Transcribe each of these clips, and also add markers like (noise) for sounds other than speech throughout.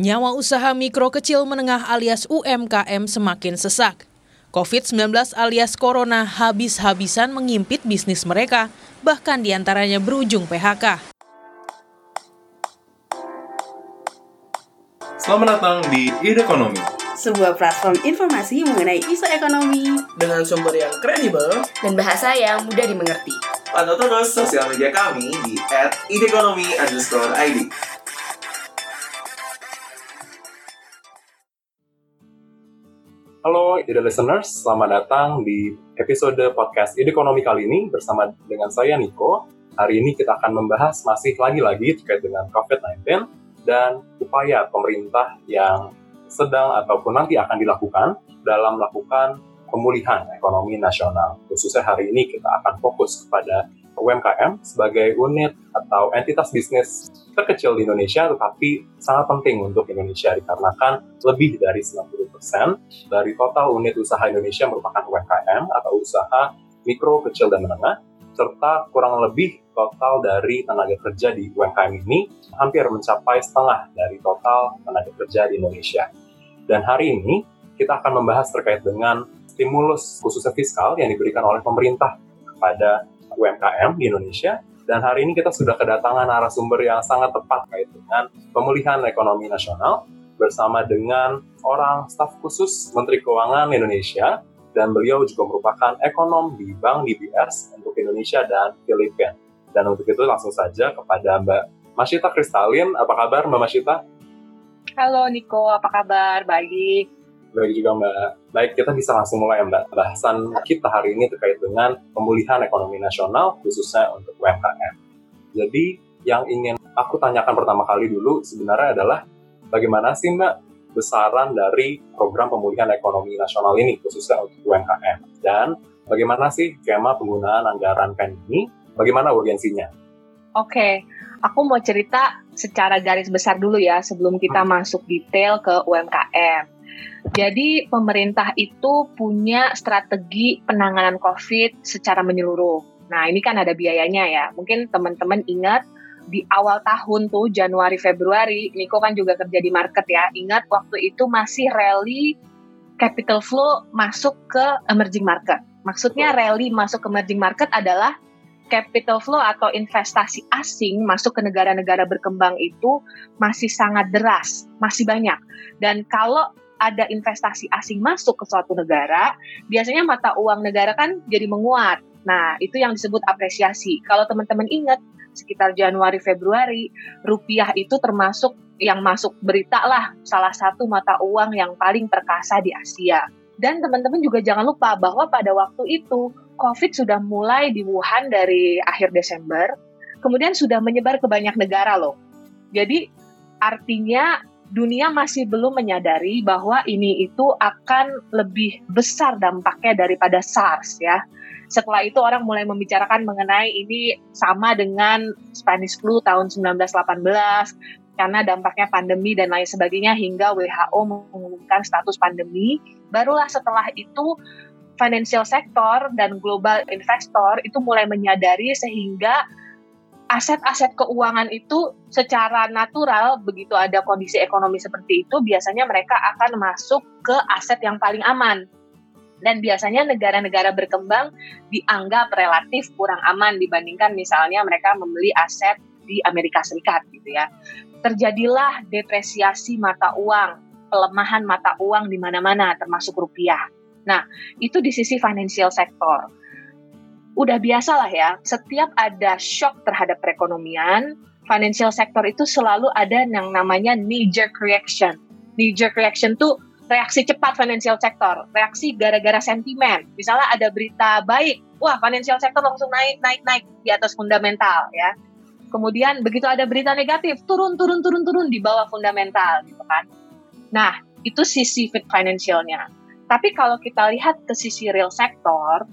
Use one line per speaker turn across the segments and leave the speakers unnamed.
Nyawa usaha mikro kecil menengah alias UMKM semakin sesak. COVID-19 alias Corona habis-habisan mengimpit bisnis mereka, bahkan di antaranya berujung PHK.
Selamat datang di Ide Ekonomi,
sebuah platform informasi mengenai isu ekonomi
dengan sumber yang kredibel
dan bahasa yang mudah dimengerti.
Pantau terus sosial media kami di @idekonomi_id.
Halo Ide Listeners, selamat datang di episode podcast Ide Ekonomi kali ini bersama dengan saya Niko. Hari ini kita akan membahas masih lagi-lagi terkait dengan COVID-19 dan upaya pemerintah yang sedang ataupun nanti akan dilakukan dalam melakukan pemulihan ekonomi nasional. Khususnya hari ini kita akan fokus kepada UMKM sebagai unit atau entitas bisnis terkecil di Indonesia tetapi sangat penting untuk Indonesia dikarenakan lebih dari 90% dari total unit usaha Indonesia merupakan UMKM atau usaha mikro, kecil, dan menengah serta kurang lebih total dari tenaga kerja di UMKM ini hampir mencapai setengah dari total tenaga kerja di Indonesia. Dan hari ini kita akan membahas terkait dengan stimulus khususnya fiskal yang diberikan oleh pemerintah kepada UMKM di Indonesia. Dan hari ini kita sudah kedatangan narasumber yang sangat tepat kait dengan pemulihan ekonomi nasional bersama dengan orang staf khusus Menteri Keuangan Indonesia dan beliau juga merupakan ekonom di Bank DBS untuk Indonesia dan Filipina. Dan untuk itu langsung saja kepada Mbak Masyita Kristalin. Apa kabar Mbak Masyita?
Halo Niko, apa kabar? Baik.
Baik juga Mbak. Baik, kita bisa langsung mulai Mbak. Bahasan kita hari ini terkait dengan pemulihan ekonomi nasional khususnya untuk UMKM. Jadi yang ingin aku tanyakan pertama kali dulu sebenarnya adalah bagaimana sih Mbak besaran dari program pemulihan ekonomi nasional ini khususnya untuk UMKM dan bagaimana sih skema penggunaan anggaran PEN ini, bagaimana urgensinya?
Oke, aku mau cerita secara garis besar dulu ya sebelum kita hmm. masuk detail ke UMKM. Jadi pemerintah itu punya strategi penanganan COVID secara menyeluruh. Nah ini kan ada biayanya ya. Mungkin teman-teman ingat di awal tahun tuh Januari Februari, Niko kan juga kerja di market ya. Ingat waktu itu masih rally capital flow masuk ke emerging market. Maksudnya rally masuk ke emerging market adalah capital flow atau investasi asing masuk ke negara-negara berkembang itu masih sangat deras, masih banyak. Dan kalau ada investasi asing masuk ke suatu negara, biasanya mata uang negara kan jadi menguat. Nah, itu yang disebut apresiasi. Kalau teman-teman ingat, sekitar Januari Februari, rupiah itu termasuk yang masuk berita lah salah satu mata uang yang paling perkasa di Asia. Dan teman-teman juga jangan lupa bahwa pada waktu itu COVID sudah mulai di Wuhan dari akhir Desember, kemudian sudah menyebar ke banyak negara loh. Jadi artinya dunia masih belum menyadari bahwa ini itu akan lebih besar dampaknya daripada SARS ya. Setelah itu orang mulai membicarakan mengenai ini sama dengan Spanish flu tahun 1918 karena dampaknya pandemi dan lain sebagainya hingga WHO mengumumkan status pandemi. Barulah setelah itu financial sector dan global investor itu mulai menyadari sehingga aset-aset keuangan itu secara natural begitu ada kondisi ekonomi seperti itu biasanya mereka akan masuk ke aset yang paling aman. Dan biasanya negara-negara berkembang dianggap relatif kurang aman dibandingkan misalnya mereka membeli aset di Amerika Serikat gitu ya. Terjadilah depresiasi mata uang pelemahan mata uang di mana-mana termasuk rupiah. Nah itu di sisi financial sector udah biasa lah ya, setiap ada shock terhadap perekonomian, financial sector itu selalu ada yang namanya knee jerk reaction. Knee jerk reaction tuh reaksi cepat financial sector, reaksi gara-gara sentimen. Misalnya ada berita baik, wah financial sector langsung naik, naik, naik di atas fundamental ya. Kemudian begitu ada berita negatif, turun, turun, turun, turun di bawah fundamental gitu kan. Nah, itu sisi fit financialnya. Tapi kalau kita lihat ke sisi real sector,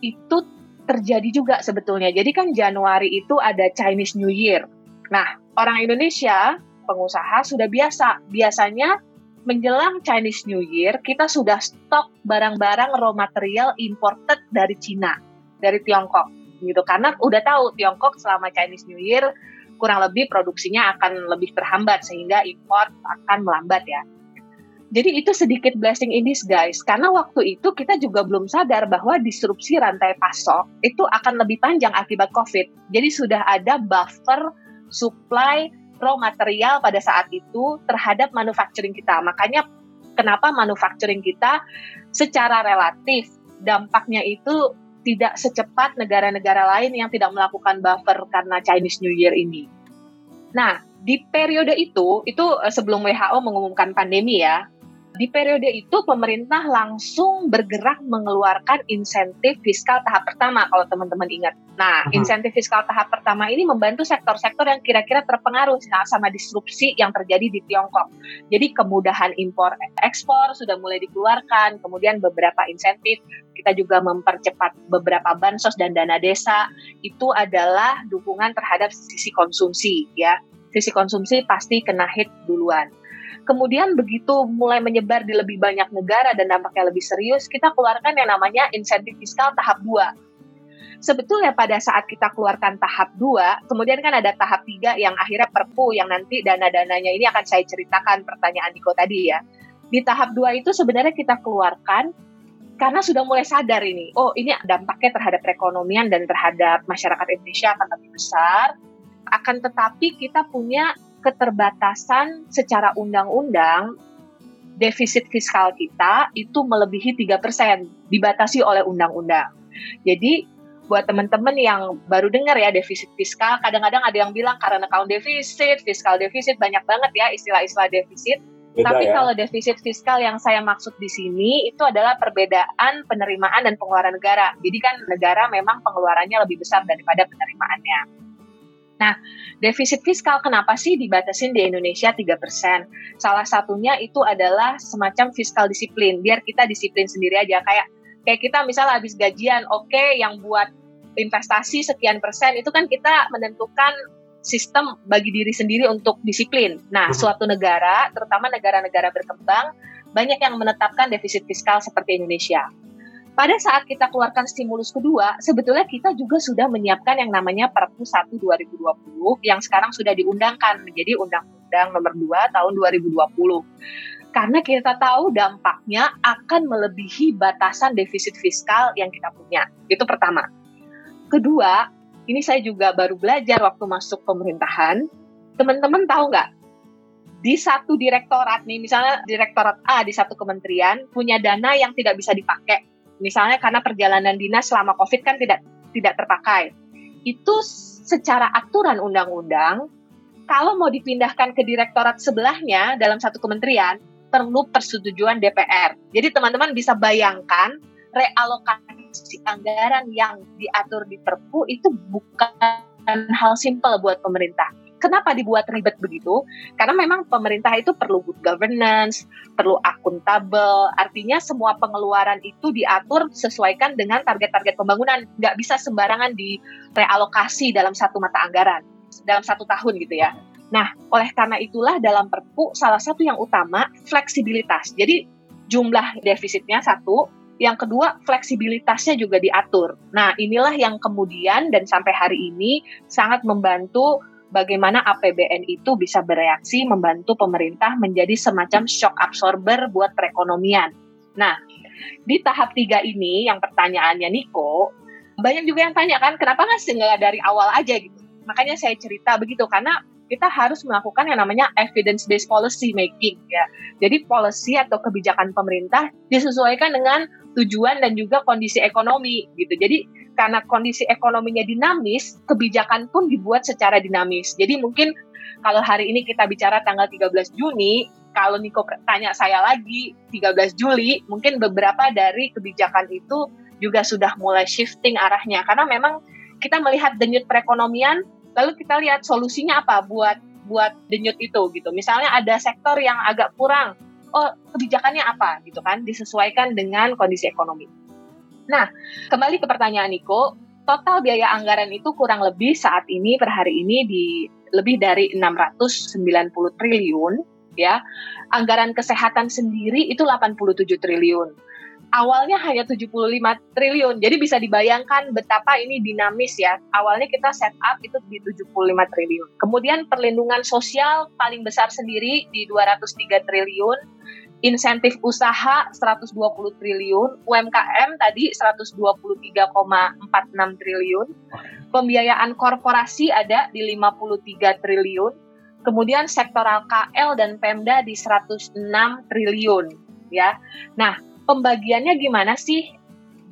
itu terjadi juga sebetulnya. Jadi kan Januari itu ada Chinese New Year. Nah, orang Indonesia, pengusaha sudah biasa. Biasanya menjelang Chinese New Year, kita sudah stok barang-barang raw material imported dari Cina, dari Tiongkok. gitu Karena udah tahu Tiongkok selama Chinese New Year kurang lebih produksinya akan lebih terhambat sehingga import akan melambat ya. Jadi itu sedikit blessing in disguise karena waktu itu kita juga belum sadar bahwa disrupsi rantai pasok itu akan lebih panjang akibat COVID. Jadi sudah ada buffer supply raw material pada saat itu terhadap manufacturing kita. Makanya kenapa manufacturing kita secara relatif dampaknya itu tidak secepat negara-negara lain yang tidak melakukan buffer karena Chinese New Year ini. Nah, di periode itu, itu eh, sebelum WHO mengumumkan pandemi ya, di periode itu pemerintah langsung bergerak mengeluarkan insentif fiskal tahap pertama kalau teman-teman ingat. Nah, uh-huh. insentif fiskal tahap pertama ini membantu sektor-sektor yang kira-kira terpengaruh sama disrupsi yang terjadi di Tiongkok. Jadi kemudahan impor ekspor sudah mulai dikeluarkan, kemudian beberapa insentif kita juga mempercepat beberapa bansos dan dana desa itu adalah dukungan terhadap sisi konsumsi ya. Sisi konsumsi pasti kena hit duluan. Kemudian begitu mulai menyebar di lebih banyak negara dan dampaknya lebih serius, kita keluarkan yang namanya insentif fiskal tahap 2. Sebetulnya pada saat kita keluarkan tahap 2, kemudian kan ada tahap 3 yang akhirnya perpu yang nanti dana-dananya ini akan saya ceritakan pertanyaan Diko tadi ya. Di tahap 2 itu sebenarnya kita keluarkan karena sudah mulai sadar ini, oh ini dampaknya terhadap perekonomian dan terhadap masyarakat Indonesia akan lebih besar. Akan tetapi kita punya keterbatasan secara undang-undang defisit fiskal kita itu melebihi 3%, dibatasi oleh undang-undang. Jadi buat teman-teman yang baru dengar ya defisit fiskal, kadang-kadang ada yang bilang karena account defisit, fiskal defisit banyak banget ya istilah-istilah defisit. Beda Tapi ya? kalau defisit fiskal yang saya maksud di sini itu adalah perbedaan penerimaan dan pengeluaran negara. Jadi kan negara memang pengeluarannya lebih besar daripada penerimaannya. Nah, defisit fiskal kenapa sih dibatasin di Indonesia 3%? Salah satunya itu adalah semacam fiskal disiplin, biar kita disiplin sendiri aja. Kayak kayak kita misalnya habis gajian, oke okay, yang buat investasi sekian persen, itu kan kita menentukan sistem bagi diri sendiri untuk disiplin. Nah, mhm. suatu negara, terutama negara-negara berkembang, banyak yang menetapkan defisit fiskal seperti Indonesia pada saat kita keluarkan stimulus kedua, sebetulnya kita juga sudah menyiapkan yang namanya Perpu 1 2020 yang sekarang sudah diundangkan menjadi Undang-Undang Nomor 2 tahun 2020. Karena kita tahu dampaknya akan melebihi batasan defisit fiskal yang kita punya. Itu pertama. Kedua, ini saya juga baru belajar waktu masuk pemerintahan. Teman-teman tahu nggak? Di satu direktorat nih, misalnya direktorat A di satu kementerian punya dana yang tidak bisa dipakai Misalnya karena perjalanan dinas selama COVID kan tidak tidak terpakai. Itu secara aturan undang-undang kalau mau dipindahkan ke direktorat sebelahnya dalam satu kementerian perlu persetujuan DPR. Jadi teman-teman bisa bayangkan realokasi anggaran yang diatur di Perpu itu bukan hal simpel buat pemerintah. Kenapa dibuat ribet begitu? Karena memang pemerintah itu perlu good governance, perlu akuntabel. Artinya semua pengeluaran itu diatur sesuaikan dengan target-target pembangunan. Nggak bisa sembarangan direalokasi dalam satu mata anggaran, dalam satu tahun gitu ya. Nah, oleh karena itulah dalam Perpu salah satu yang utama fleksibilitas. Jadi jumlah defisitnya satu, yang kedua fleksibilitasnya juga diatur. Nah, inilah yang kemudian dan sampai hari ini sangat membantu bagaimana APBN itu bisa bereaksi membantu pemerintah menjadi semacam shock absorber buat perekonomian. Nah, di tahap tiga ini yang pertanyaannya Niko, banyak juga yang tanya kan kenapa nggak nggak dari awal aja gitu. Makanya saya cerita begitu karena kita harus melakukan yang namanya evidence based policy making ya. Jadi policy atau kebijakan pemerintah disesuaikan dengan tujuan dan juga kondisi ekonomi gitu. Jadi karena kondisi ekonominya dinamis, kebijakan pun dibuat secara dinamis. Jadi mungkin kalau hari ini kita bicara tanggal 13 Juni, kalau Niko tanya saya lagi 13 Juli, mungkin beberapa dari kebijakan itu juga sudah mulai shifting arahnya karena memang kita melihat denyut perekonomian lalu kita lihat solusinya apa buat buat denyut itu gitu. Misalnya ada sektor yang agak kurang, oh kebijakannya apa gitu kan, disesuaikan dengan kondisi ekonomi. Nah, kembali ke pertanyaan Niko, total biaya anggaran itu kurang lebih saat ini per hari ini di lebih dari 690 triliun ya. Anggaran kesehatan sendiri itu 87 triliun. Awalnya hanya 75 triliun. Jadi bisa dibayangkan betapa ini dinamis ya. Awalnya kita set up itu di 75 triliun. Kemudian perlindungan sosial paling besar sendiri di 203 triliun. Insentif usaha 120 triliun, UMKM tadi 123,46 triliun. Pembiayaan korporasi ada di 53 triliun. Kemudian sektoral KL dan Pemda di 106 triliun ya. Nah, pembagiannya gimana sih?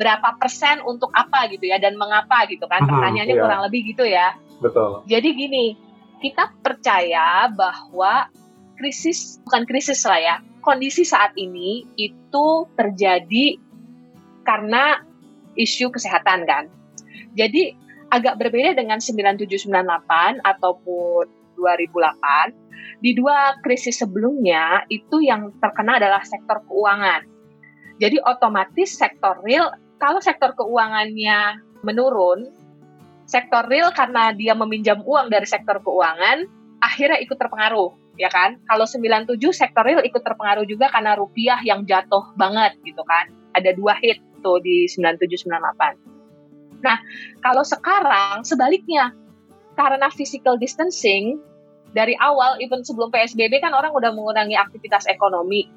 Berapa persen untuk apa gitu ya dan mengapa gitu kan?
Mhm,
Pertanyaannya
iya.
kurang lebih gitu ya.
Betul.
Jadi gini, kita percaya bahwa krisis bukan krisis lah ya. Kondisi saat ini itu terjadi karena isu kesehatan kan. Jadi agak berbeda dengan 9798 ataupun 2008. Di dua krisis sebelumnya itu yang terkena adalah sektor keuangan. Jadi otomatis sektor real kalau sektor keuangannya menurun, sektor real karena dia meminjam uang dari sektor keuangan akhirnya ikut terpengaruh, ya kan? Kalau 97 sektor real ikut terpengaruh juga karena rupiah yang jatuh banget gitu kan. Ada dua hit tuh di 97 98. Nah, kalau sekarang sebaliknya karena physical distancing dari awal even sebelum PSBB kan orang udah mengurangi aktivitas ekonomi.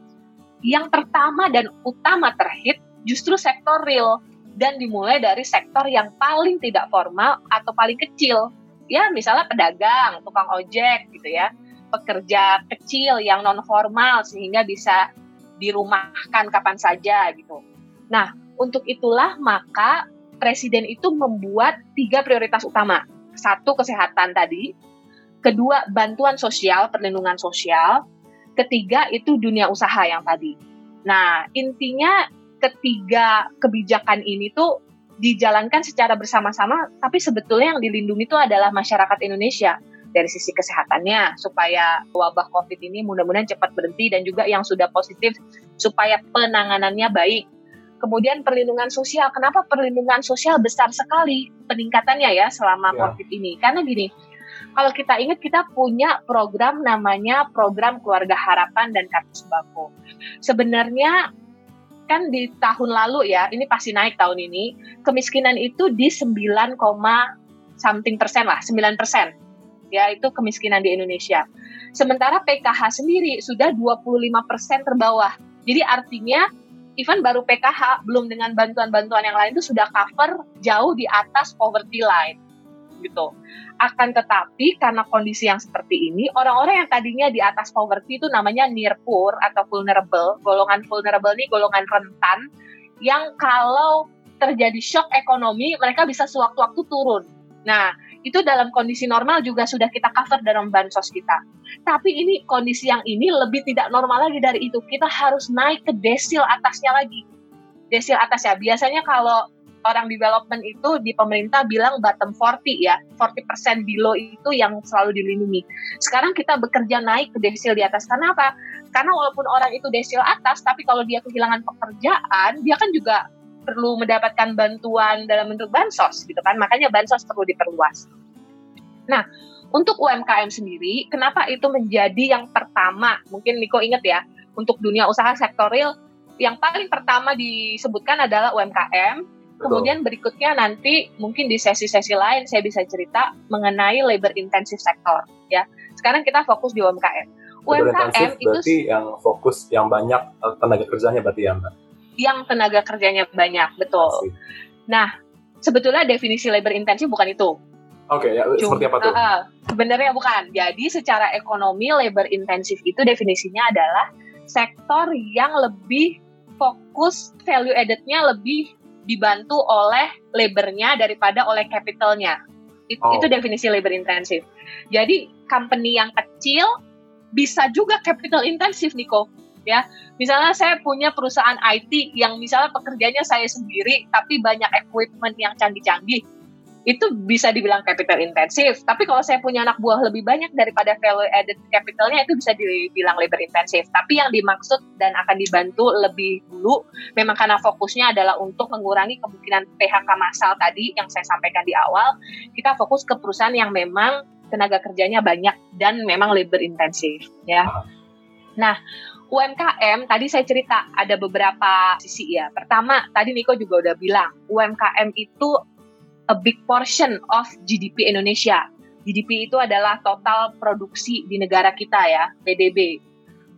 Yang pertama dan utama terhit justru sektor real dan dimulai dari sektor yang paling tidak formal atau paling kecil. Ya, misalnya pedagang, tukang ojek gitu ya. Pekerja kecil yang non formal sehingga bisa dirumahkan kapan saja gitu. Nah, untuk itulah maka presiden itu membuat tiga prioritas utama. Satu kesehatan tadi, kedua bantuan sosial, perlindungan sosial, ketiga itu dunia usaha yang tadi. Nah, intinya ketiga kebijakan ini tuh dijalankan secara bersama-sama, tapi sebetulnya yang dilindungi itu adalah masyarakat Indonesia dari sisi kesehatannya supaya wabah COVID ini mudah-mudahan cepat berhenti dan juga yang sudah positif supaya penanganannya baik. Kemudian perlindungan sosial, kenapa perlindungan sosial besar sekali peningkatannya ya selama
Ya.
COVID ini? Karena gini, kalau kita ingat kita punya program namanya program keluarga harapan dan kartu sembako. Sebenarnya kan di tahun lalu ya, ini pasti naik tahun ini, kemiskinan itu di 9, something persen lah, 9 persen. Ya, itu kemiskinan di Indonesia. Sementara PKH sendiri sudah 25 persen terbawah. Jadi artinya, even baru PKH, belum dengan bantuan-bantuan yang lain itu sudah cover jauh di atas poverty line gitu. Akan tetapi karena kondisi yang seperti ini, orang-orang yang tadinya di atas poverty itu namanya near poor atau vulnerable. Golongan vulnerable ini golongan rentan yang kalau terjadi shock ekonomi, mereka bisa sewaktu-waktu turun. Nah, itu dalam kondisi normal juga sudah kita cover dalam bansos kita. Tapi ini kondisi yang ini lebih tidak normal lagi dari itu. Kita harus naik ke desil atasnya lagi. Desil atasnya. Biasanya kalau orang development itu di pemerintah bilang bottom 40 ya, 40% below itu yang selalu dilindungi. Sekarang kita bekerja naik ke desil di atas. Karena apa? Karena walaupun orang itu desil atas, tapi kalau dia kehilangan pekerjaan, dia kan juga perlu mendapatkan bantuan dalam bentuk bansos gitu kan. Makanya bansos perlu diperluas. Nah, untuk UMKM sendiri, kenapa itu menjadi yang pertama? Mungkin Niko ingat ya, untuk dunia usaha sektor real, yang paling pertama disebutkan adalah UMKM, Kemudian berikutnya nanti mungkin di sesi-sesi lain saya bisa cerita mengenai labor intensive sektor ya. Sekarang kita fokus di UMKM. UMKM itu
berarti yang fokus yang banyak eh, tenaga kerjanya berarti ya Mbak?
yang tenaga kerjanya banyak, betul. Nah, sebetulnya definisi labor intensif bukan itu.
Oke, ya, seperti apa tuh?
Uh, uh, sebenarnya bukan. Jadi secara ekonomi labor intensif itu definisinya adalah sektor yang lebih fokus value added-nya lebih dibantu oleh labornya daripada oleh capitalnya. It-
Oh.
Itu definisi labor intensif. Jadi company yang kecil bisa juga capital intensif, Niko. Ya, misalnya saya punya perusahaan IT yang misalnya pekerjanya saya sendiri, tapi banyak equipment yang canggih-canggih itu bisa dibilang capital intensif. Tapi kalau saya punya anak buah lebih banyak daripada value added capitalnya itu bisa dibilang labor intensif. Tapi yang dimaksud dan akan dibantu lebih dulu memang karena fokusnya adalah untuk mengurangi kemungkinan PHK massal tadi yang saya sampaikan di awal. Kita fokus ke perusahaan yang memang tenaga kerjanya banyak dan memang labor intensif ya. Nah, UMKM tadi saya cerita ada beberapa sisi ya. Pertama, tadi Niko juga udah bilang, UMKM itu a big portion of GDP Indonesia. GDP itu adalah total produksi di negara kita ya, PDB.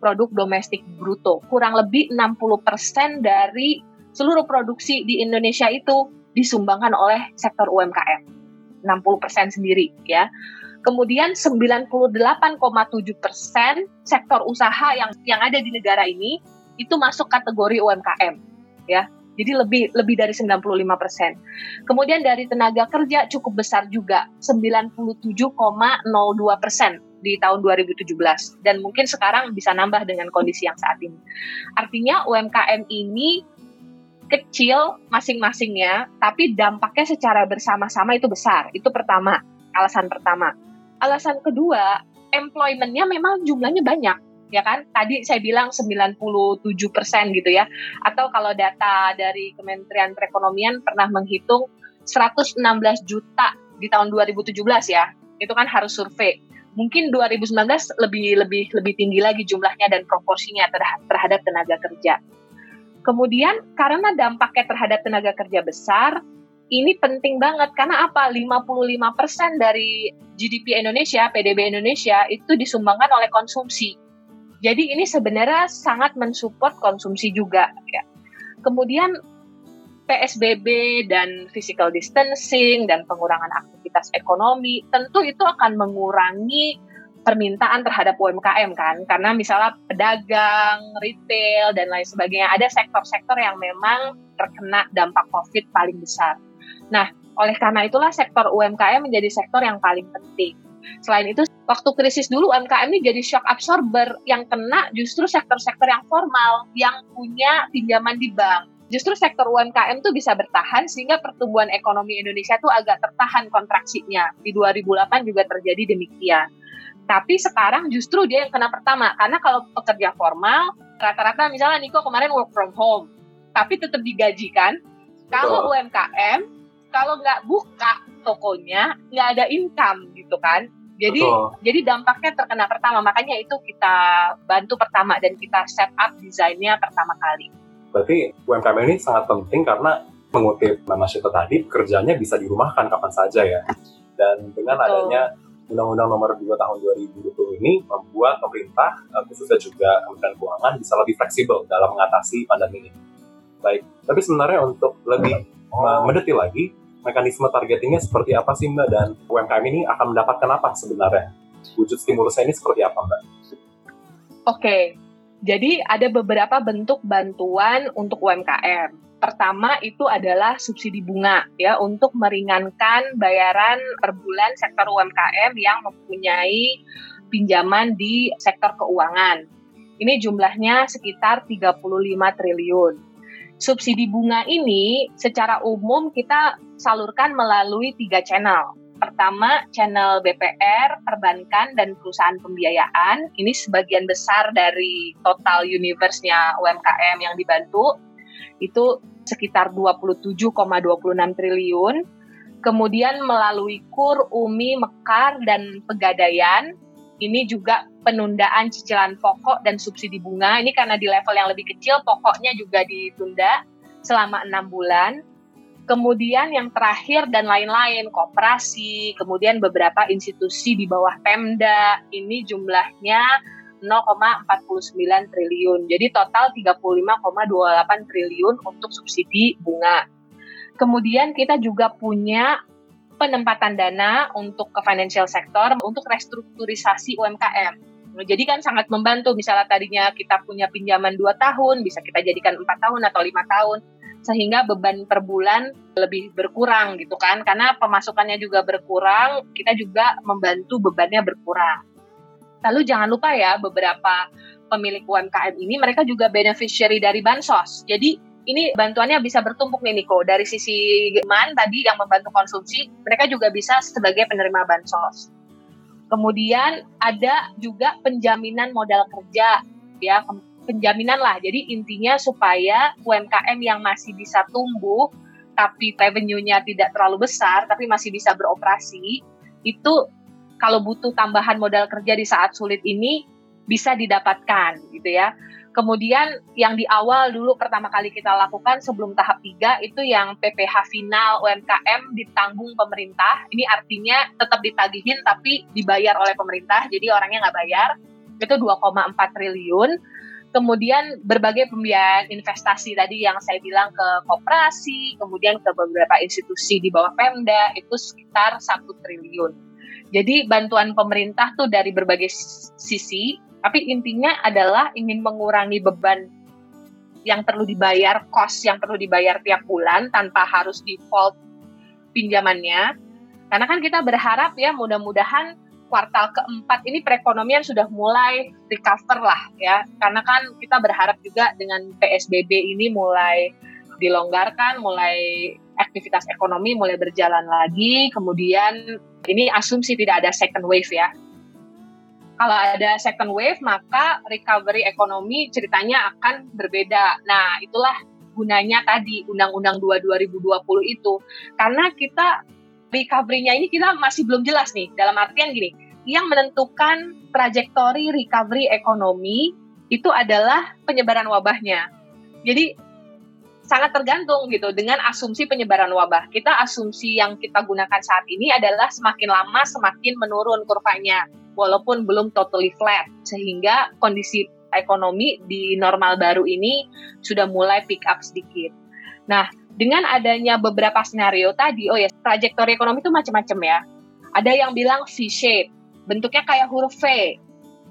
Produk domestik bruto. Kurang lebih 60% dari seluruh produksi di Indonesia itu disumbangkan oleh sektor UMKM. 60% sendiri ya. Kemudian 98,7 persen sektor usaha yang yang ada di negara ini itu masuk kategori UMKM, ya. Jadi lebih lebih dari 95 persen. Kemudian dari tenaga kerja cukup besar juga, 97,02 persen di tahun 2017 dan mungkin sekarang bisa nambah dengan kondisi yang saat ini. Artinya UMKM ini kecil masing-masingnya, tapi dampaknya secara bersama-sama itu besar. Itu pertama, alasan pertama. Alasan kedua, employment-nya memang jumlahnya banyak ya kan? Tadi saya bilang 97 persen gitu ya. Atau kalau data dari Kementerian Perekonomian pernah menghitung 116 juta di tahun 2017 ya. Itu kan harus survei. Mungkin 2019 lebih lebih lebih tinggi lagi jumlahnya dan proporsinya terhadap tenaga kerja. Kemudian karena dampaknya terhadap tenaga kerja besar ini penting banget. Karena apa? 55% dari GDP Indonesia, PDB Indonesia itu disumbangkan oleh konsumsi. Jadi ini sebenarnya sangat mensupport konsumsi juga ya. Kemudian PSBB dan physical distancing dan pengurangan aktivitas ekonomi tentu itu akan mengurangi permintaan terhadap UMKM kan karena misalnya pedagang, retail dan lain sebagainya ada sektor-sektor yang memang terkena dampak Covid paling besar. Nah, oleh karena itulah sektor UMKM menjadi sektor yang paling penting. Selain itu, waktu krisis dulu UMKM ini jadi shock absorber yang kena justru sektor-sektor yang formal yang punya pinjaman di bank. Justru sektor UMKM tuh bisa bertahan sehingga pertumbuhan ekonomi Indonesia tuh agak tertahan kontraksinya. Di 2008 juga terjadi demikian. Tapi sekarang justru dia yang kena pertama karena kalau pekerja formal rata-rata misalnya Niko kemarin work from home tapi tetap digaji kan. Kalau UMKM kalau nggak buka tokonya nggak ada income gitu kan jadi Betul. jadi dampaknya terkena pertama makanya itu kita bantu pertama dan kita set up desainnya pertama kali
berarti UMKM ini sangat penting karena mengutip Mama Syeta tadi kerjanya bisa dirumahkan kapan saja ya dan dengan Betul. adanya Undang-Undang Nomor 2 Tahun 2020 ini membuat pemerintah eh, khususnya juga Kementerian Keuangan bisa lebih fleksibel dalam mengatasi pandemi ini. Baik, tapi sebenarnya untuk lebih oh. mendetil lagi, mekanisme targetingnya seperti apa sih Mbak dan UMKM ini akan mendapatkan apa sebenarnya? Wujud stimulusnya ini seperti apa Mbak?
Oke, jadi ada beberapa bentuk bantuan untuk UMKM. Pertama itu adalah subsidi bunga ya untuk meringankan bayaran per bulan sektor UMKM yang mempunyai pinjaman di sektor keuangan. Ini jumlahnya sekitar 35 triliun subsidi bunga ini secara umum kita salurkan melalui tiga channel. Pertama, channel BPR, perbankan, dan perusahaan pembiayaan. Ini sebagian besar dari total universe-nya UMKM yang dibantu. Itu sekitar 27,26 triliun. Kemudian melalui KUR, UMI, Mekar, dan Pegadaian, ini juga penundaan cicilan pokok dan subsidi bunga. Ini karena di level yang lebih kecil, pokoknya juga ditunda selama enam bulan. Kemudian yang terakhir dan lain-lain, kooperasi, kemudian beberapa institusi di bawah Pemda, ini jumlahnya 0,49 triliun. Jadi total 35,28 triliun untuk subsidi bunga. Kemudian kita juga punya penempatan dana untuk ke financial sector untuk restrukturisasi UMKM. Jadi kan sangat membantu misalnya tadinya kita punya pinjaman 2 tahun bisa kita jadikan empat tahun atau lima tahun sehingga beban per bulan lebih berkurang gitu kan karena pemasukannya juga berkurang kita juga membantu bebannya berkurang. Lalu jangan lupa ya beberapa pemilik UMKM ini mereka juga beneficiary dari bansos. Jadi ini bantuannya bisa bertumpuk nih Niko. Dari sisi geman tadi yang membantu konsumsi, mereka juga bisa sebagai penerima bansos. Kemudian ada juga penjaminan modal kerja, ya penjaminan lah. Jadi intinya supaya UMKM yang masih bisa tumbuh, tapi revenue-nya tidak terlalu besar, tapi masih bisa beroperasi, itu kalau butuh tambahan modal kerja di saat sulit ini, bisa didapatkan gitu ya. Kemudian yang di awal dulu pertama kali kita lakukan sebelum tahap 3 itu yang PPH final UMKM ditanggung pemerintah. Ini artinya tetap ditagihin tapi dibayar oleh pemerintah, jadi orangnya nggak bayar. Itu 2,4 triliun. Kemudian berbagai pembiayaan investasi tadi yang saya bilang ke koperasi, kemudian ke beberapa institusi di bawah Pemda itu sekitar 1 triliun. Jadi bantuan pemerintah tuh dari berbagai sisi tapi intinya adalah ingin mengurangi beban yang perlu dibayar, cost yang perlu dibayar tiap bulan tanpa harus default pinjamannya. Karena kan kita berharap ya mudah-mudahan kuartal keempat ini perekonomian sudah mulai recover lah ya. Karena kan kita berharap juga dengan PSBB ini mulai dilonggarkan, mulai aktivitas ekonomi mulai berjalan lagi. Kemudian ini asumsi tidak ada second wave ya kalau ada second wave maka recovery ekonomi ceritanya akan berbeda. Nah, itulah gunanya tadi Undang-Undang 2 2020 itu. Karena kita recovery-nya ini kita masih belum jelas nih. Dalam artian gini, yang menentukan trajektori recovery ekonomi itu adalah penyebaran wabahnya. Jadi sangat tergantung gitu dengan asumsi penyebaran wabah. Kita asumsi yang kita gunakan saat ini adalah semakin lama semakin menurun kurvanya walaupun belum totally flat sehingga kondisi ekonomi di normal baru ini sudah mulai pick up sedikit. Nah, dengan adanya beberapa skenario tadi, oh ya, trajektori ekonomi itu macam-macam ya. Ada yang bilang V-shape, bentuknya kayak huruf V.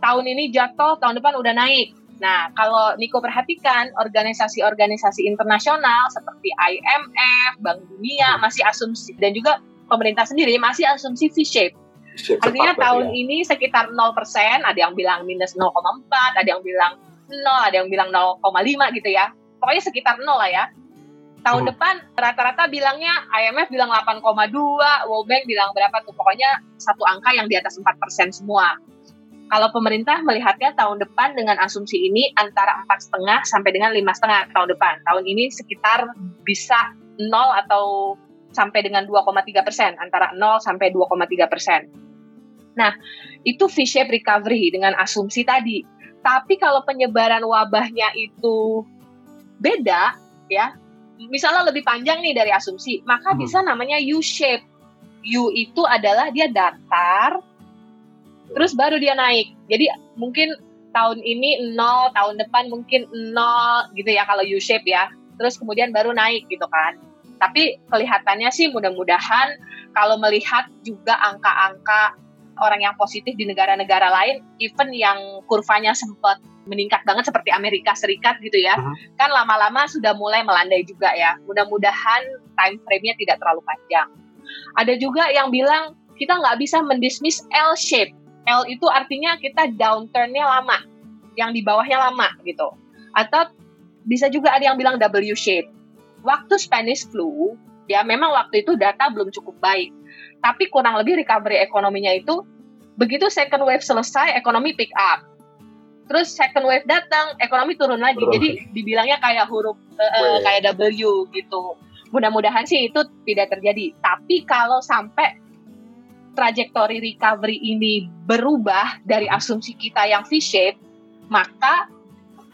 Tahun ini jatuh, tahun depan udah naik. Nah, kalau Niko perhatikan, organisasi-organisasi internasional seperti IMF, Bank Dunia masih asumsi, dan juga pemerintah sendiri masih asumsi V-shape. Artinya tahun ya. ini sekitar 0%, ada yang bilang minus 0,4, ada yang bilang 0, ada yang bilang 0,5 gitu ya. Pokoknya sekitar 0 lah ya. Tahun hmm. depan rata-rata bilangnya IMF bilang 8,2, World Bank bilang berapa tuh. Pokoknya satu angka yang di atas 4% semua. Kalau pemerintah melihatnya tahun depan dengan asumsi ini antara empat setengah sampai dengan lima setengah tahun depan. Tahun ini sekitar bisa 0 atau sampai dengan 2,3 persen, antara 0 sampai 2,3 persen. Nah, itu V-shape recovery dengan asumsi tadi. Tapi kalau penyebaran wabahnya itu beda, ya, misalnya lebih panjang nih dari asumsi, maka hmm. bisa namanya U-shape. U itu adalah dia datar, terus baru dia naik. Jadi mungkin tahun ini nol, tahun depan mungkin nol gitu ya kalau U-shape ya. Terus kemudian baru naik gitu kan. Tapi kelihatannya sih mudah-mudahan kalau melihat juga angka-angka orang yang positif di negara-negara lain, even yang kurvanya sempat meningkat banget seperti Amerika Serikat gitu ya, uh-huh. kan lama-lama sudah mulai melandai juga ya. Mudah-mudahan time frame-nya tidak terlalu panjang. Ada juga yang bilang kita nggak bisa mendismiss L shape. L itu artinya kita downturn-nya lama, yang di bawahnya lama gitu. Atau bisa juga ada yang bilang W shape waktu Spanish flu, ya memang waktu itu data belum cukup baik. Tapi kurang lebih recovery ekonominya itu begitu second wave selesai, ekonomi pick up. Terus second wave datang, ekonomi turun lagi. Turun. Jadi dibilangnya kayak huruf uh, kayak W gitu. Mudah-mudahan sih itu tidak terjadi. Tapi kalau sampai trajektori recovery ini berubah dari asumsi kita yang V-shape, maka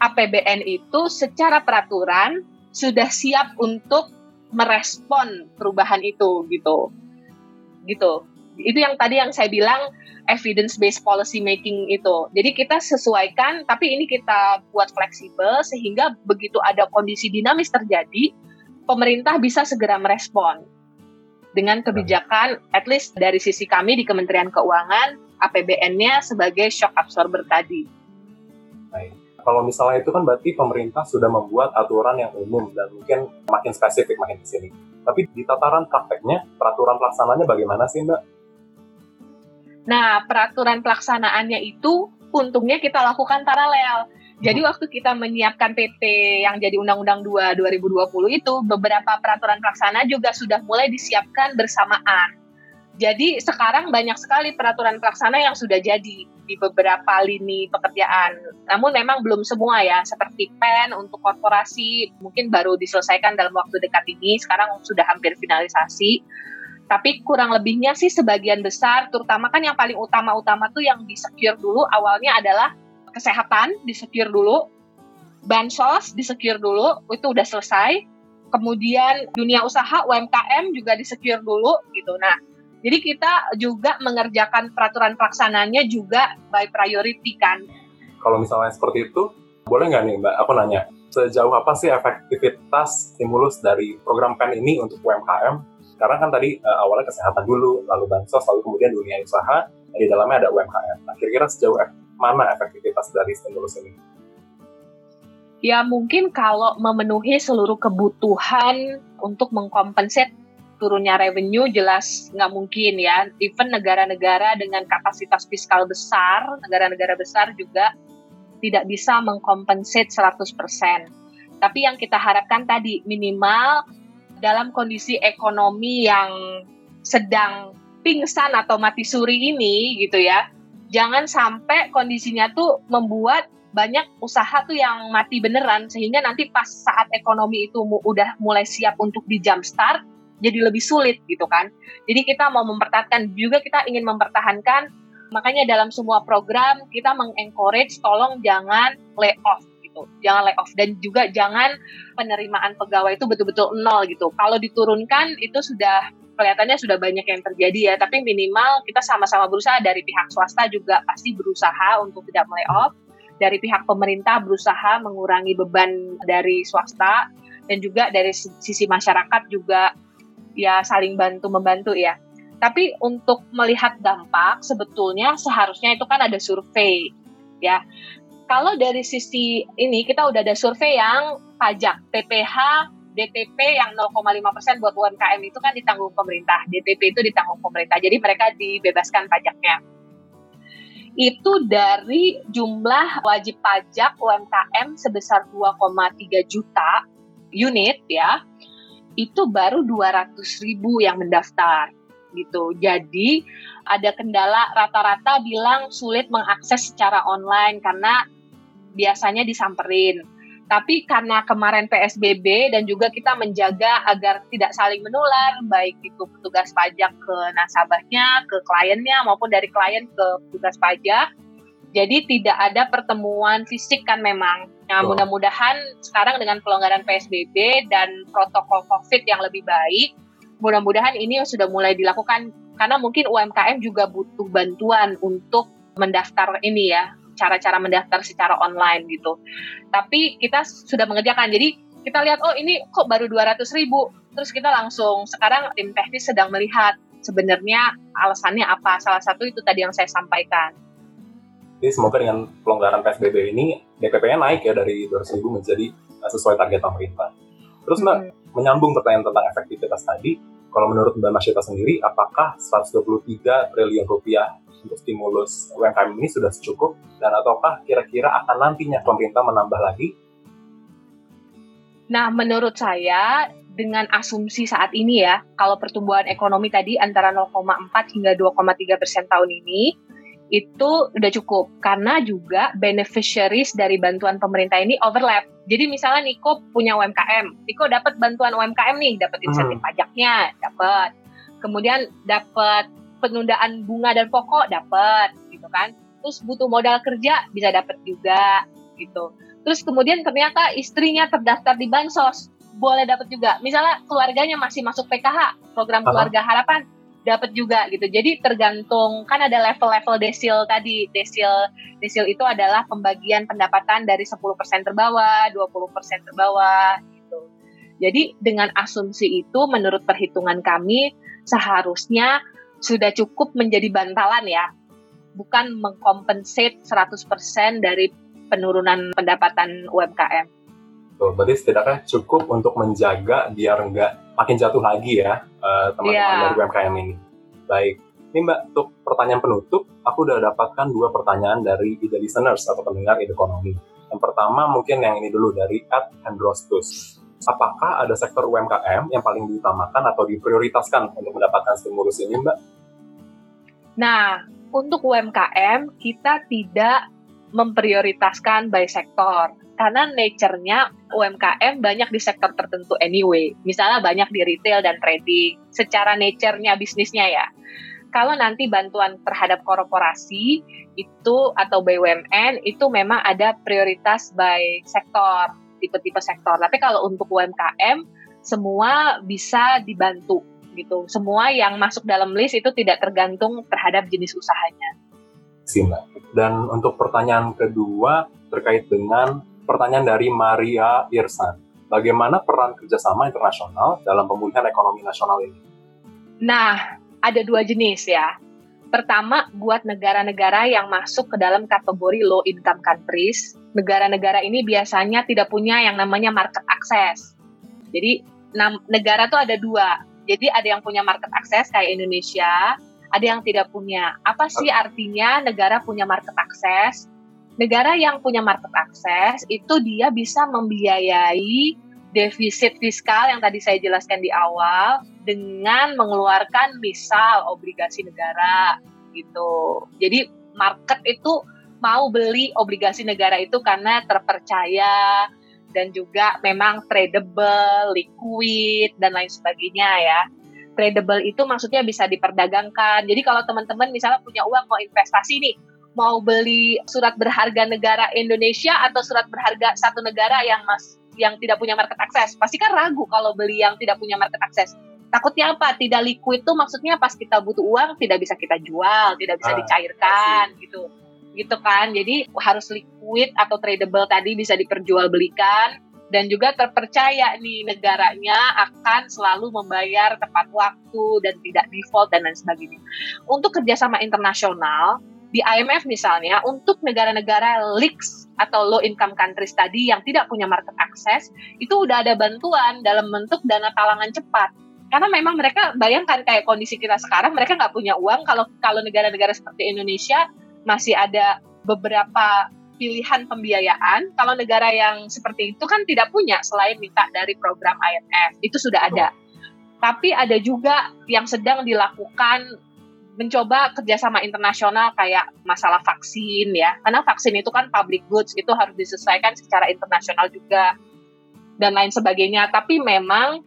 APBN itu secara peraturan sudah siap untuk merespon perubahan itu gitu gitu itu yang tadi yang saya bilang evidence based policy making itu jadi kita sesuaikan tapi ini kita buat fleksibel sehingga begitu ada kondisi dinamis terjadi pemerintah bisa segera merespon dengan kebijakan at least dari sisi kami di Kementerian Keuangan APBN-nya sebagai shock absorber tadi.
Baik. Kalau misalnya itu kan berarti pemerintah sudah membuat aturan yang umum dan mungkin makin spesifik makin di sini. Tapi di tataran prakteknya, peraturan pelaksananya bagaimana sih Mbak?
Nah, peraturan pelaksanaannya itu untungnya kita lakukan paralel. Jadi hmm. waktu kita menyiapkan PP yang jadi Undang-Undang 2 2020 itu, beberapa peraturan pelaksana juga sudah mulai disiapkan bersamaan. Jadi sekarang banyak sekali peraturan pelaksana yang sudah jadi di beberapa lini pekerjaan. Namun memang belum semua ya, seperti PEN untuk korporasi mungkin baru diselesaikan dalam waktu dekat ini, sekarang sudah hampir finalisasi. Tapi kurang lebihnya sih sebagian besar, terutama kan yang paling utama-utama tuh yang di secure dulu awalnya adalah kesehatan di-secure dulu, bansos di-secure dulu, itu udah selesai. Kemudian dunia usaha UMKM juga di-secure dulu gitu. Nah, jadi kita juga mengerjakan peraturan pelaksananya juga by priority kan.
Kalau misalnya seperti itu, boleh nggak nih Mbak, aku nanya, sejauh apa sih efektivitas stimulus dari program PEN ini untuk UMKM? Karena kan tadi uh, awalnya kesehatan dulu, lalu bansos, lalu kemudian dunia usaha, di dalamnya ada UMKM. Nah, kira-kira sejauh mana efektivitas dari stimulus ini?
Ya mungkin kalau memenuhi seluruh kebutuhan untuk mengkompensat turunnya revenue jelas nggak mungkin ya. Even negara-negara dengan kapasitas fiskal besar, negara-negara besar juga tidak bisa mengkompensat 100%. Tapi yang kita harapkan tadi minimal dalam kondisi ekonomi yang sedang pingsan atau mati suri ini gitu ya. Jangan sampai kondisinya tuh membuat banyak usaha tuh yang mati beneran sehingga nanti pas saat ekonomi itu udah mulai siap untuk di jump start jadi lebih sulit gitu kan. Jadi kita mau mempertahankan juga kita ingin mempertahankan makanya dalam semua program kita mengencourage tolong jangan lay off gitu. Jangan lay off dan juga jangan penerimaan pegawai itu betul-betul nol gitu. Kalau diturunkan itu sudah kelihatannya sudah banyak yang terjadi ya, tapi minimal kita sama-sama berusaha dari pihak swasta juga pasti berusaha untuk tidak melay off dari pihak pemerintah berusaha mengurangi beban dari swasta dan juga dari sisi masyarakat juga ya saling bantu membantu ya. Tapi untuk melihat dampak sebetulnya seharusnya itu kan ada survei ya. Kalau dari sisi ini kita udah ada survei yang pajak PPH DTP yang 0,5% buat UMKM itu kan ditanggung pemerintah. DTP itu ditanggung pemerintah. Jadi mereka dibebaskan pajaknya itu dari jumlah wajib pajak UMKM sebesar 2,3 juta unit ya, itu baru 200 ribu yang mendaftar gitu. Jadi ada kendala rata-rata bilang sulit mengakses secara online karena biasanya disamperin tapi karena kemarin PSBB dan juga kita menjaga agar tidak saling menular, baik itu petugas pajak ke nasabahnya, ke kliennya, maupun dari klien ke petugas pajak. Jadi tidak ada pertemuan fisik kan memang. Nah, mudah-mudahan sekarang dengan pelonggaran PSBB dan protokol COVID yang lebih baik, mudah-mudahan ini sudah mulai dilakukan karena mungkin UMKM juga butuh bantuan untuk mendaftar ini ya cara-cara mendaftar secara online gitu. Tapi kita sudah mengerjakan. Jadi kita lihat oh ini kok baru 200 ribu. Terus kita langsung sekarang tim teknis sedang melihat sebenarnya alasannya apa. Salah satu itu tadi yang saya sampaikan.
Jadi semoga dengan pelonggaran PSBB ini DPP-nya naik ya dari 200 ribu menjadi eh, sesuai target pemerintah. Terus Mbak, hmm. menyambung pertanyaan tentang efektivitas tadi, kalau menurut Mbak Masyita sendiri, apakah 123 triliun rupiah untuk stimulus UMKM ini sudah cukup dan ataukah kira-kira akan nantinya pemerintah menambah lagi?
Nah, menurut saya dengan asumsi saat ini ya, kalau pertumbuhan ekonomi tadi antara 0,4 hingga 2,3 persen tahun ini, itu udah cukup karena juga beneficiaries dari bantuan pemerintah ini overlap. Jadi misalnya Niko punya UMKM, Niko dapat bantuan UMKM nih, dapat insentif hmm. pajaknya, dapat. Kemudian dapat penundaan bunga dan pokok dapat gitu kan terus butuh modal kerja bisa dapat juga gitu terus kemudian ternyata istrinya terdaftar di bansos boleh dapat juga misalnya keluarganya masih masuk PKH program keluarga harapan dapat juga gitu. Jadi tergantung kan ada level-level desil tadi. Desil desil itu adalah pembagian pendapatan dari 10% terbawah 20% terbawah gitu. Jadi dengan asumsi itu menurut perhitungan kami seharusnya sudah cukup menjadi bantalan ya, bukan mengkompensate 100% dari penurunan pendapatan UMKM.
Tuh, berarti setidaknya cukup untuk menjaga biar nggak makin jatuh lagi ya eh, teman-teman yeah. dari UMKM ini. Baik, ini Mbak, untuk pertanyaan penutup, aku udah dapatkan dua pertanyaan dari ide listeners atau pendengar ide ekonomi. Yang pertama mungkin yang ini dulu dari Ed Hendrostus. Apakah ada sektor UMKM yang paling diutamakan atau diprioritaskan untuk mendapatkan stimulus ini, Mbak?
Nah, untuk UMKM kita tidak memprioritaskan by sektor karena nature-nya UMKM banyak di sektor tertentu anyway. Misalnya banyak di retail dan trading. Secara nature-nya bisnisnya ya. kalau nanti bantuan terhadap korporasi itu atau BUMN itu memang ada prioritas by sektor, tipe-tipe sektor. Tapi kalau untuk UMKM semua bisa dibantu gitu. Semua yang masuk dalam list itu tidak tergantung terhadap jenis usahanya.
Sina. Dan untuk pertanyaan kedua terkait dengan pertanyaan dari Maria Irsan. Bagaimana peran kerjasama internasional dalam pemulihan ekonomi nasional ini?
Nah, ada dua jenis ya. Pertama, buat negara-negara yang masuk ke dalam kategori low income countries, negara-negara ini biasanya tidak punya yang namanya market access. Jadi, negara tuh ada dua. Jadi ada yang punya market access kayak Indonesia, ada yang tidak punya. Apa sih artinya negara punya market access? Negara yang punya market access itu dia bisa membiayai defisit fiskal yang tadi saya jelaskan di awal dengan mengeluarkan misal obligasi negara gitu. Jadi market itu mau beli obligasi negara itu karena terpercaya dan juga memang tradable, liquid dan lain sebagainya ya. Tradable itu maksudnya bisa diperdagangkan. Jadi kalau teman-teman misalnya punya uang mau investasi nih, mau beli surat berharga negara Indonesia atau surat berharga satu negara yang mas yang tidak punya market access. Pasti kan ragu kalau beli yang tidak punya market access. Takutnya apa? Tidak liquid itu maksudnya pas kita butuh uang tidak bisa kita jual, tidak bisa ah, dicairkan pasti. gitu. Gitu kan. Jadi harus liquid atau tradable tadi bisa diperjualbelikan dan juga terpercaya nih negaranya akan selalu membayar tepat waktu dan tidak default dan lain sebagainya. Untuk kerjasama internasional, di IMF misalnya untuk negara-negara leaks atau low income countries tadi yang tidak punya market access itu udah ada bantuan dalam bentuk dana talangan cepat. Karena memang mereka bayangkan kayak kondisi kita sekarang mereka nggak punya uang. Kalau kalau negara-negara seperti Indonesia masih ada beberapa pilihan pembiayaan kalau negara yang seperti itu kan tidak punya selain minta dari program IMF itu sudah ada. Tapi ada juga yang sedang dilakukan mencoba kerjasama internasional kayak masalah vaksin ya. Karena vaksin itu kan public goods itu harus disesuaikan secara internasional juga dan lain sebagainya. Tapi memang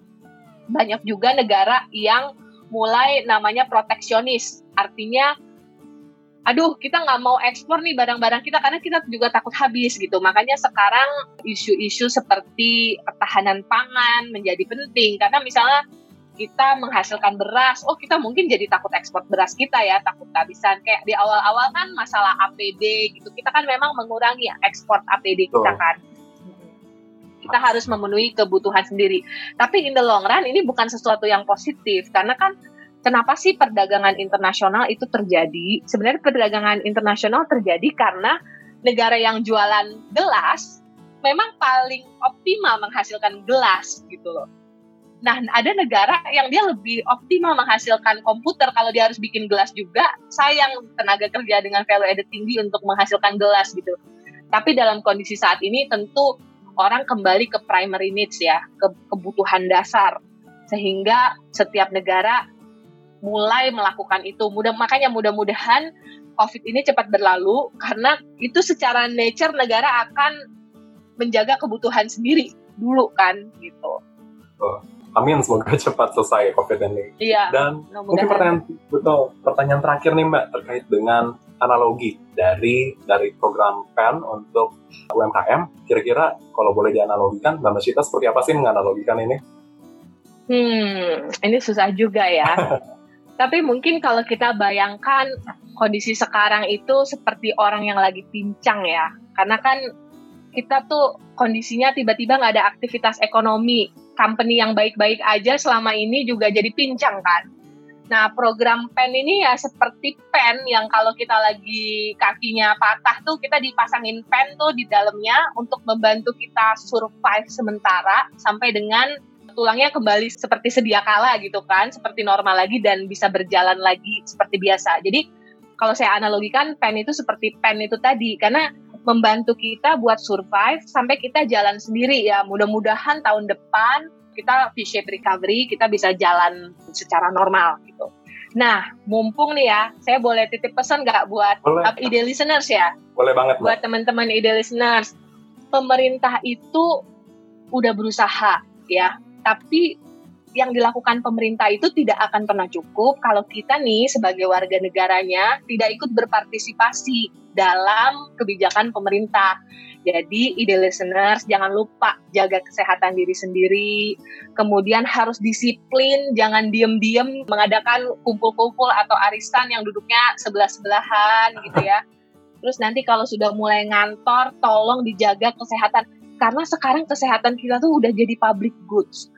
banyak juga negara yang mulai namanya proteksionis. Artinya aduh kita nggak mau ekspor nih barang-barang kita karena kita juga takut habis gitu. Makanya sekarang isu-isu seperti ketahanan pangan menjadi penting. Karena misalnya kita menghasilkan beras, oh kita mungkin jadi takut ekspor beras kita ya, takut kehabisan. Kayak di awal-awal kan masalah APD gitu, kita kan memang mengurangi ekspor APD kita kan. Kita harus memenuhi kebutuhan sendiri. Tapi in the long run ini bukan sesuatu yang positif, karena kan kenapa sih perdagangan internasional itu terjadi? Sebenarnya perdagangan internasional terjadi karena negara yang jualan gelas memang paling optimal menghasilkan gelas gitu loh Nah, ada negara yang dia lebih optimal menghasilkan komputer kalau dia harus bikin gelas juga, sayang tenaga kerja dengan value added tinggi untuk menghasilkan gelas gitu. Tapi dalam kondisi saat ini tentu orang kembali ke primary needs ya, ke kebutuhan dasar. Sehingga setiap negara mulai melakukan itu. Mudah makanya mudah-mudahan COVID ini cepat berlalu karena itu secara nature negara akan menjaga kebutuhan sendiri dulu kan gitu.
Amin semoga (laughs) cepat selesai COVID ini.
Iya.
Dan mungkin pertanyaan betul pertanyaan terakhir nih Mbak terkait dengan analogi dari dari program PEN untuk UMKM. Kira-kira kalau boleh dianalogikan, Mbak Masita seperti apa sih menganalogikan ini?
Hmm, ini susah juga ya. (laughs) Tapi mungkin kalau kita bayangkan kondisi sekarang itu seperti orang yang lagi pincang ya. Karena kan kita tuh kondisinya tiba-tiba nggak ada aktivitas ekonomi company yang baik-baik aja selama ini juga jadi pincang kan. Nah, program pen ini ya seperti pen yang kalau kita lagi kakinya patah tuh kita dipasangin pen tuh di dalamnya untuk membantu kita survive sementara sampai dengan tulangnya kembali seperti sedia kala gitu kan, seperti normal lagi dan bisa berjalan lagi seperti biasa. Jadi kalau saya analogikan pen itu seperti pen itu tadi karena membantu kita buat survive sampai kita jalan sendiri ya. Mudah-mudahan tahun depan kita V-shape recovery, kita bisa jalan secara normal gitu. Nah, mumpung nih ya, saya boleh titip pesan nggak buat boleh. ide listeners ya?
Boleh banget.
Buat teman-teman ide listeners, pemerintah itu udah berusaha ya, tapi yang dilakukan pemerintah itu tidak akan pernah cukup kalau kita nih sebagai warga negaranya tidak ikut berpartisipasi dalam kebijakan pemerintah. Jadi ide listeners jangan lupa jaga kesehatan diri sendiri, kemudian harus disiplin, jangan diem-diem mengadakan kumpul-kumpul atau arisan yang duduknya sebelah-sebelahan gitu ya. Terus nanti kalau sudah mulai ngantor, tolong dijaga kesehatan karena sekarang kesehatan kita tuh udah jadi public goods.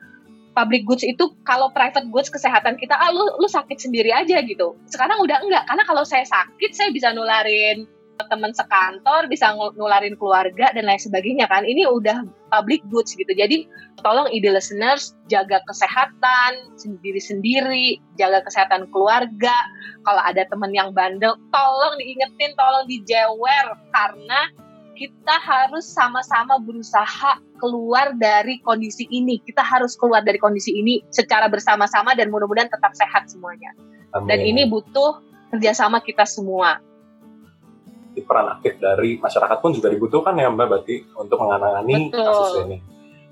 Public goods itu kalau private goods kesehatan kita, ah lu lu sakit sendiri aja gitu. Sekarang udah enggak, karena kalau saya sakit saya bisa nularin teman sekantor, bisa nularin keluarga dan lain sebagainya kan. Ini udah public goods gitu. Jadi tolong ide listeners jaga kesehatan sendiri-sendiri, jaga kesehatan keluarga. Kalau ada teman yang bandel, tolong diingetin, tolong dijewer karena kita harus sama-sama berusaha keluar dari kondisi ini. Kita harus keluar dari kondisi ini secara bersama-sama dan mudah-mudahan tetap sehat semuanya. Amin. Dan ini butuh kerjasama kita semua
peran aktif dari masyarakat pun juga dibutuhkan ya Mbak berarti untuk menangani kasus ini.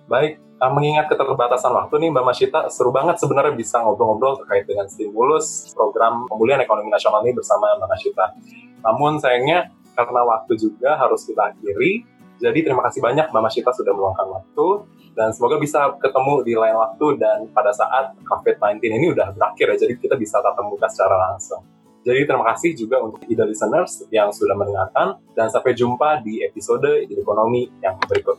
Baik, uh, mengingat keterbatasan waktu nih Mbak Masyita, seru banget sebenarnya bisa ngobrol-ngobrol terkait dengan stimulus program pemulihan ekonomi nasional ini bersama Mbak Masyita. Namun sayangnya karena waktu juga harus kita akhiri, jadi terima kasih banyak Mbak Masyita sudah meluangkan waktu dan semoga bisa ketemu di lain waktu dan pada saat COVID-19 ini udah berakhir ya, jadi kita bisa tatap muka secara langsung. Jadi terima kasih juga untuk ide listeners yang sudah mendengarkan dan sampai jumpa di episode ekonomi yang berikut.